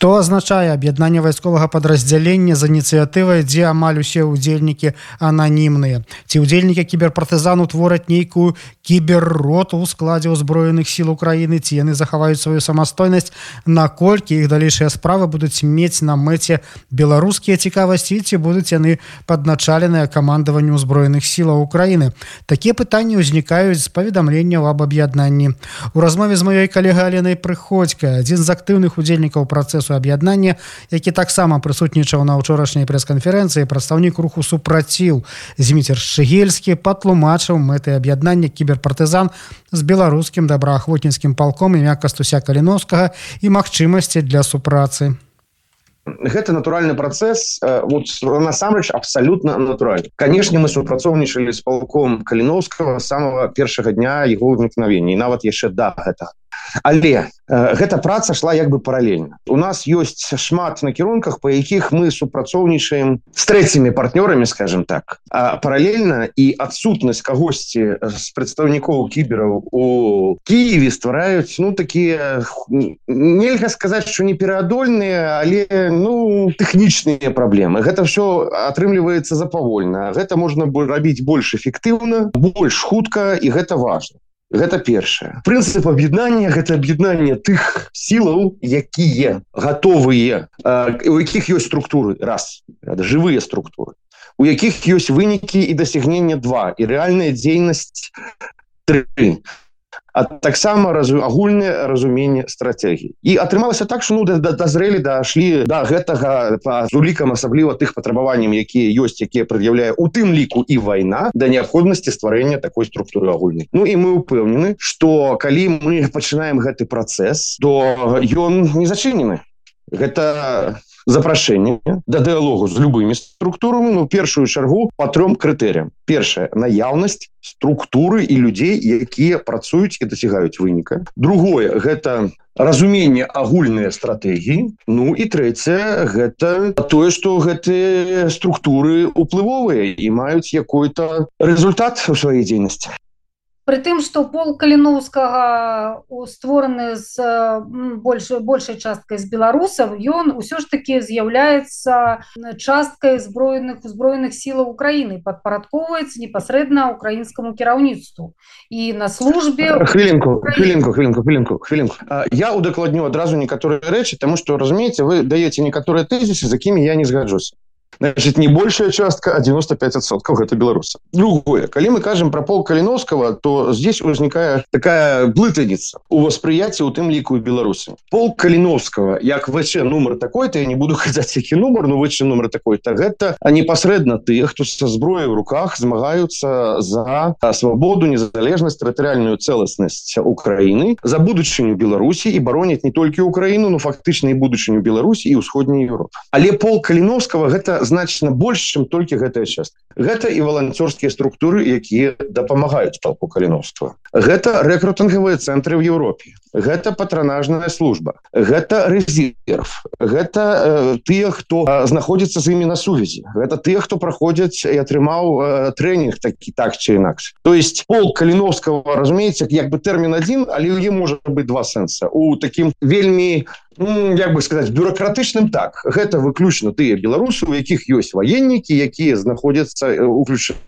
Што азначае аб'яднанне вайсковага падраздзялення з ініцыятывай, дзе амаль усе ўдзельнікі ананімныя. Ці ўдзельнікі кіберпартызану твораць нейкую кіберроту ў складзе ўзброеных сіл Украіны, ці яны захаваюць сваю самастойнасць, наколькі іх далейшыя справы будуць мець на мэце беларускія цікавасці, ці будуць яны падначаленыя камандаванню ўзброеных сілаў Украіны. Такія пытанні ўзнікаюць з паведамленняў аб аб'яднанні. У размове з маёй калегай Аленай прыходзька, адзін з актыўных удзельнікаў працэсу працэсу аб'яднання які таксама прысутнічаў на ўчорашняй прэс-канферэнцыі прадстаўнік руху супраціў. Зміцер шэгельскі патлумачыў мэты аб'яднання кіберпартызан з беларускім добраахвотніцкім палком імя кастуся каліновскага і магчымасці для супрацы. Гэта натуральны працэс э, вот насамрэч абсалютна натуральны. Канешне мы супрацоўнічалі з палком каліновскага самого першага дня его ўзнікновення нават яшчэ да гэта але э, гэта праца шла як бы паралельна. У нас ёсць шмат накірунках по якіх мы супрацоўнічаем с трэцімі партнёрамі скажем так. Паралельна і адсутнасць кагосьці з прадстаўнікоў кібераў у Киеве ствараюць ну такія нельга сказаць что не пераадольныя але ну тэхнічныя праблемы. Гэта все атрымліваецца запавольна. Гэта можна рабіць больш эфектыўна больш хутка і гэта важно гэта першае. Прынцып аб'яднання гэта аб'яднанне тых сілаў якія готовыя у якіх ёсць структуры раз жывыя структуры у якіх ёсць вынікі і дасягнення два і рэальная дзейнасць три а таксама раз агульнае разуменне стратегії і атрымалася так что ну дазрэлі дашлі до да, гэтага по улікам асабліва тых патрабаванням якія ёсць якія прад'яўляе у тым ліку і вайна да неабходнасці стварэння такой структуры агульнай. Ну і мы упэўнены что калі мы пачынаем гэты працэс то ён не зачынены гэта запрашэнне да дыалогу з любымі структурамі ну першую чаргу по трём крытэрыям першая наяўнасць структуры і людзей якія працуюць і дасягаюць выніка другое гэта разуменне агульныя стратэгіі. Ну і трэцяе гэта тое што гэтыя структуры уплывовыя і маюць якой-то результат у сваёй дзейнасці Пры тым што пол каліноўскага створаны з больш большай часткай з беларусаў ён усё ж таки з'яўляецца часткай зброеных узброеных сілаў Украіны падпарадковваецца непасрэдна украінскаму кіраўніцтву і на службе хвілінку хвілінку хвілінку хвілінку хвілінку я удакладню адразу некаторыя рэчы тому што разумееце вы даеце некаторыя тэзісы з якімі я не згаджуся значит не большая частка а 95сотков это беларуса другое. Коли мы кажем про пол калиновского то здесь возникая такая блытаница у восприятия у тым лику беларусы пол калиновского як вч номер такой-то я не буду хотят які номер но вч номер такой-то гэта а непосредно ты кто со зброей в руках змагаются за свободу незалежность территориальную целостность украины за будучыню беларуси и баронить не только украину но фактычна и будучыню беларуси и усходней европы але пол калиновского гэта значна больш чым толькі гэтая частка. Гэта і валанцёрскія структуры якія дапамагаюць палку каліновства. Гэта рэкрутынгавыя цэнтры ў Еўропе. Гэта патранажная служба. Гэта резерв гэта э, тыя хто знаходзіцца з імі на сувязі. Гэта тыя хто праходзяць і атрымаў э, тренінг такі так ці інакш. То есть пол каліновского разумееце як бы тэрмін адзін але ў е можа быць два сэнса. У такім вельмі як бы сказаць бюрократычным так. Гэта выключна тыя беларусы у якіх ёсць ваеннікі якія знаходзяцца уключаны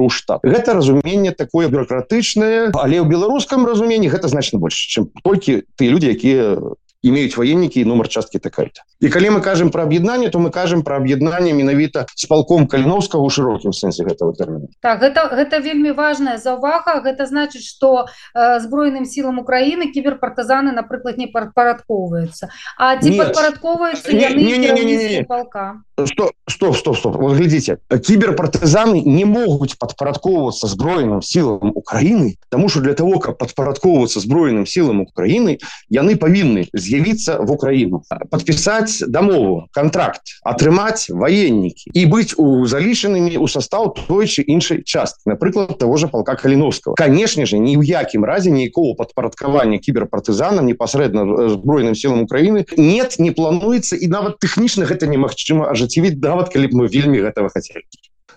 у штаб. Гэта разуменне такое бюрократычнае але ў беларускам разуменні гэта значна больш чым толькі ты люди якія имеюць военнікі нумар часткі такая-то і калі мы кажем про аб'яднанне то мы кажем про аб'яднанне менавіта с палком каліновского у шырокім сэнсе гэтага тэрміна так гэта гэта вельмі важная заўвага. Гэта значыць что э, збройным сілам Украіны кіберпартызаны напрыклад не падпарадковваюцца а ці падпарадковваюцца полка что стоп стоп стоп. Вот глядзіце кіберпартызаны не могуць падпарадковвацца зброеным сілам Украіны тому что для того каб падпарадковвацца зброеным сілам Украіны яны павінны з з'явіцца в Украіну подпісаць дамову контракт атрымаць военнікі і быць у залічанымі у состав той чи іншай часткі напрыклад того же полка каліновского конечно же ні ў якім разе ніякого падпарадкавання кіберпартызанам непасрэдна збройным силам Украины нет не плануецца і нават тэхнічна гэта немагчыма ажыць ажыццявіць нават калі б мы вельмі гэтага хацелі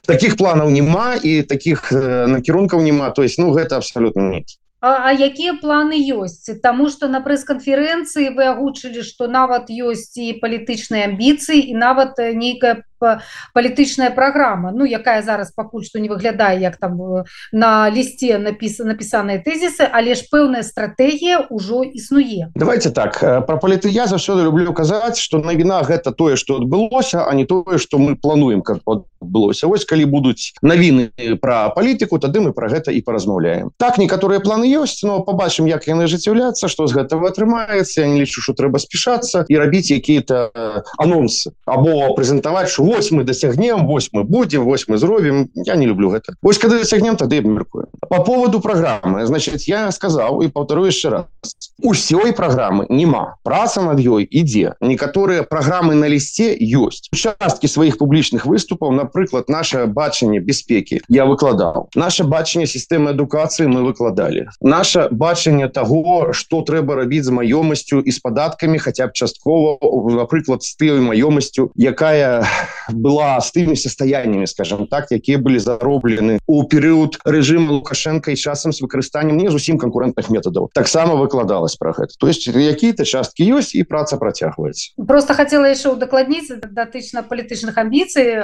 таких планаў няма і таких э, накірункаў няма то есть ну гэта абсолютно нет. А, а якія планы ёсць Таму што на прэс-канферэнцыі вы агучылі што нават ёсць і палітычныя амбіцыі і нават нейкая палітычная праграма Ну якая зараз пакуль што не выглядае як там э, на лісце напіс напісаныя тэзісы але ж пэўная стратэгія ўжо існуе. Давайте так э, про паліты я заўсёды люблю казаць что навіна гэта тое что адбылося а не тое что мы плануем как адбылося. Вось калі будуць навіны про палітыку тады мы про гэта і паразмаўляем. Так некаторыя планы ёсць но побачым як яны ажыццяўляцца что з гэтага атрымаецца. Я не лічу что трэба спешацца і рабіць какие-то э, анонсы або прэзентаваць что вось мы досягнем вось мы будем вось мы зробім. Я не люблю гэта. Ось когда досягнем тады меркую по поводу программы значит я сказал и повторю еще раз. Усёй программы нема праца над ёй ідзе. Некаторыя программы на лісце ёсць. Участки сваіх публічных выступаў напрыклад наше бачанне бяспекі я выкладаў. Наше бачанне сістэмы адукацыі мы выкладалі. Наше бачанне того что трэба рабіць з маёмасцю і з падаткамі хотя б часткова напрыклад з тыю маёмасцю якая была з тымі состояниями скажем так якія былі зароблены у перыяд режима лукашенко і часам с выкарыстаннем не зусім конкурентных методаў таксама выкладалась про гэта. То есть какие-то часткі ёсць і праца працягваецца. Просто хотела яшчэ удакладніць датычна палітычных амбіцый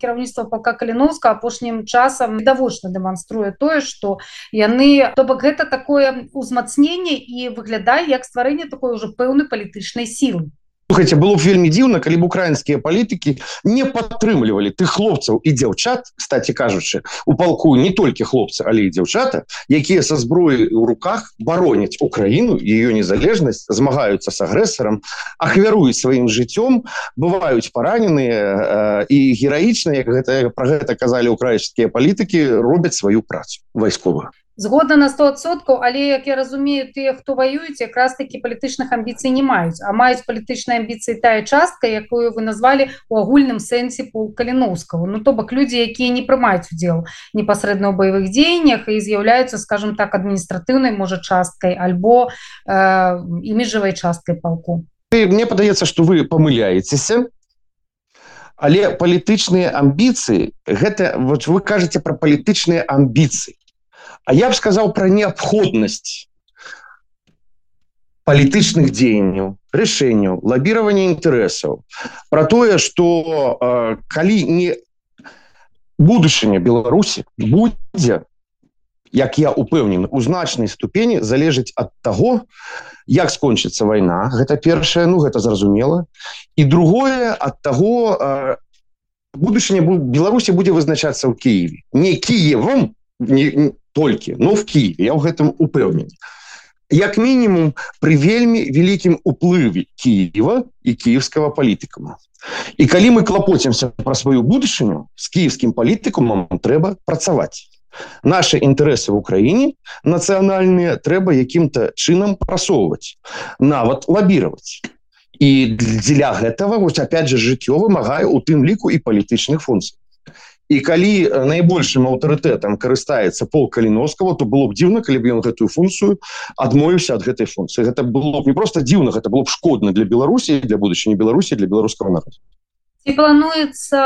кіраўніцтва полка каліновска апошнім часам відавочна дэманструе тое что яны то бок гэта такое узмацнение і выглядае як стварэнне такой уже пэўнай палітычнай сілы Слухайте, было б вельмі дзіўна калі б украінскія палітыкі не падтрымлівалі тых хлопцаў і дзяўчат кстати кажучы у палку не толькі хлопцы але і дзяўчата якія са зброі ў руках бароняць украіну ее незалежнасць змагаюцца с агрэсарам ахвяруюць сваім жыццём бываюць параненыя э, і гераічна як гэта про гэта казалі украінскія палітыкі робяць сваю працу вайсковых згодна на 100соткаў але як я разумею тыя хто воююць якраз таки палітычных амбіцый не маюць. А маюць палітычныя амбіцыі тая частка якую вы назвалі у агульным сэнсе пол каліновского ну то бок людзі якія не прымаюць удзел непасрэдна ў баявых дзеяннях і з'яўляюцца скажем так адміністратыўнай можа часткай альбо э, іміжавай часткай палку. Мне падаецца что вы памыляецеся але палітычныя амбіцыі гэта вот вы кажаце про палітычныя амбіцыі А я б сказаў пра неабходнасць палітычных дзеянняў рашэнняў лабіравання інтарэсаў про тое что э, калі не будучыня беларусі будзе як я упэўнены у значнай ступені залежыць ад таго як скончыцца вайна гэта першае ну гэта зразумела. І другое ад таго э, будучыня беларусі будзе вызначацца ў кіеве не кіевом не толькі ну в Киеве я ў гэтым упэўнены. Як мінімум при вельмі вялікім уплыве Киева і кіевскага палітыкума. І калі мы клапоцімся про сваю будучыню з кіевскім палітыкумам трэба працаваць. Наши інтарэсы в Украіне нацыянальныя трэба якім-то чынам прасоўваць нават лабіраваць. І дзеля гэтага вось опять же жыццё вымагае у тым ліку і палітычных функцый і калі найбольшым аўтарытэтам карыстаецца пол каліновского то было б дзіўна калі б ён гэтую функцыю адмовіўся ад гэтай функцыі гэта было б не просто дзіўна гэта было б шкодна для беларусі для будучыні беларусі для беларускага народа ці плануецца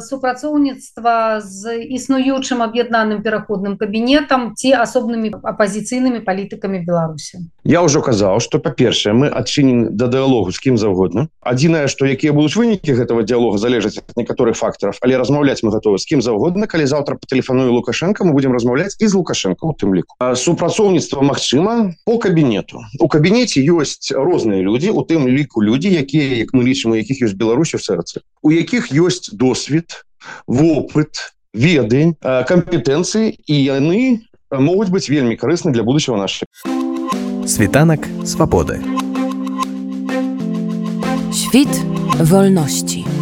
супрацоўніцтва з існуючым аб'яднаным пераходным кабінетам ці асобнымі апазіцыйнымі палітыкамі беларусі? Я ўжо казаў что па-першае мы адчынем да дыалогу з кім заўгодна. Адзінае што якія будуць вынікі гэтага дыалога залежаць ад некаторых фактараў але размаўляць мы готовы з кім заўгодна. Калі заўтра по тэлефаную лукашенко мы будем размаўляць і з лукашенко у тым ліку. Супрацоўніцтва Мачыма по кабінету. У кабінеце ёсць розныя людзі у тым ліку людзі якія як мы лічым у якіх ёсць беларусі сэрцы у якіх ёсць досвед вопыт ведань кампетэнцыі і яны могуць быць вельмі карысны для будучого наших світанак свабоды Świt wolności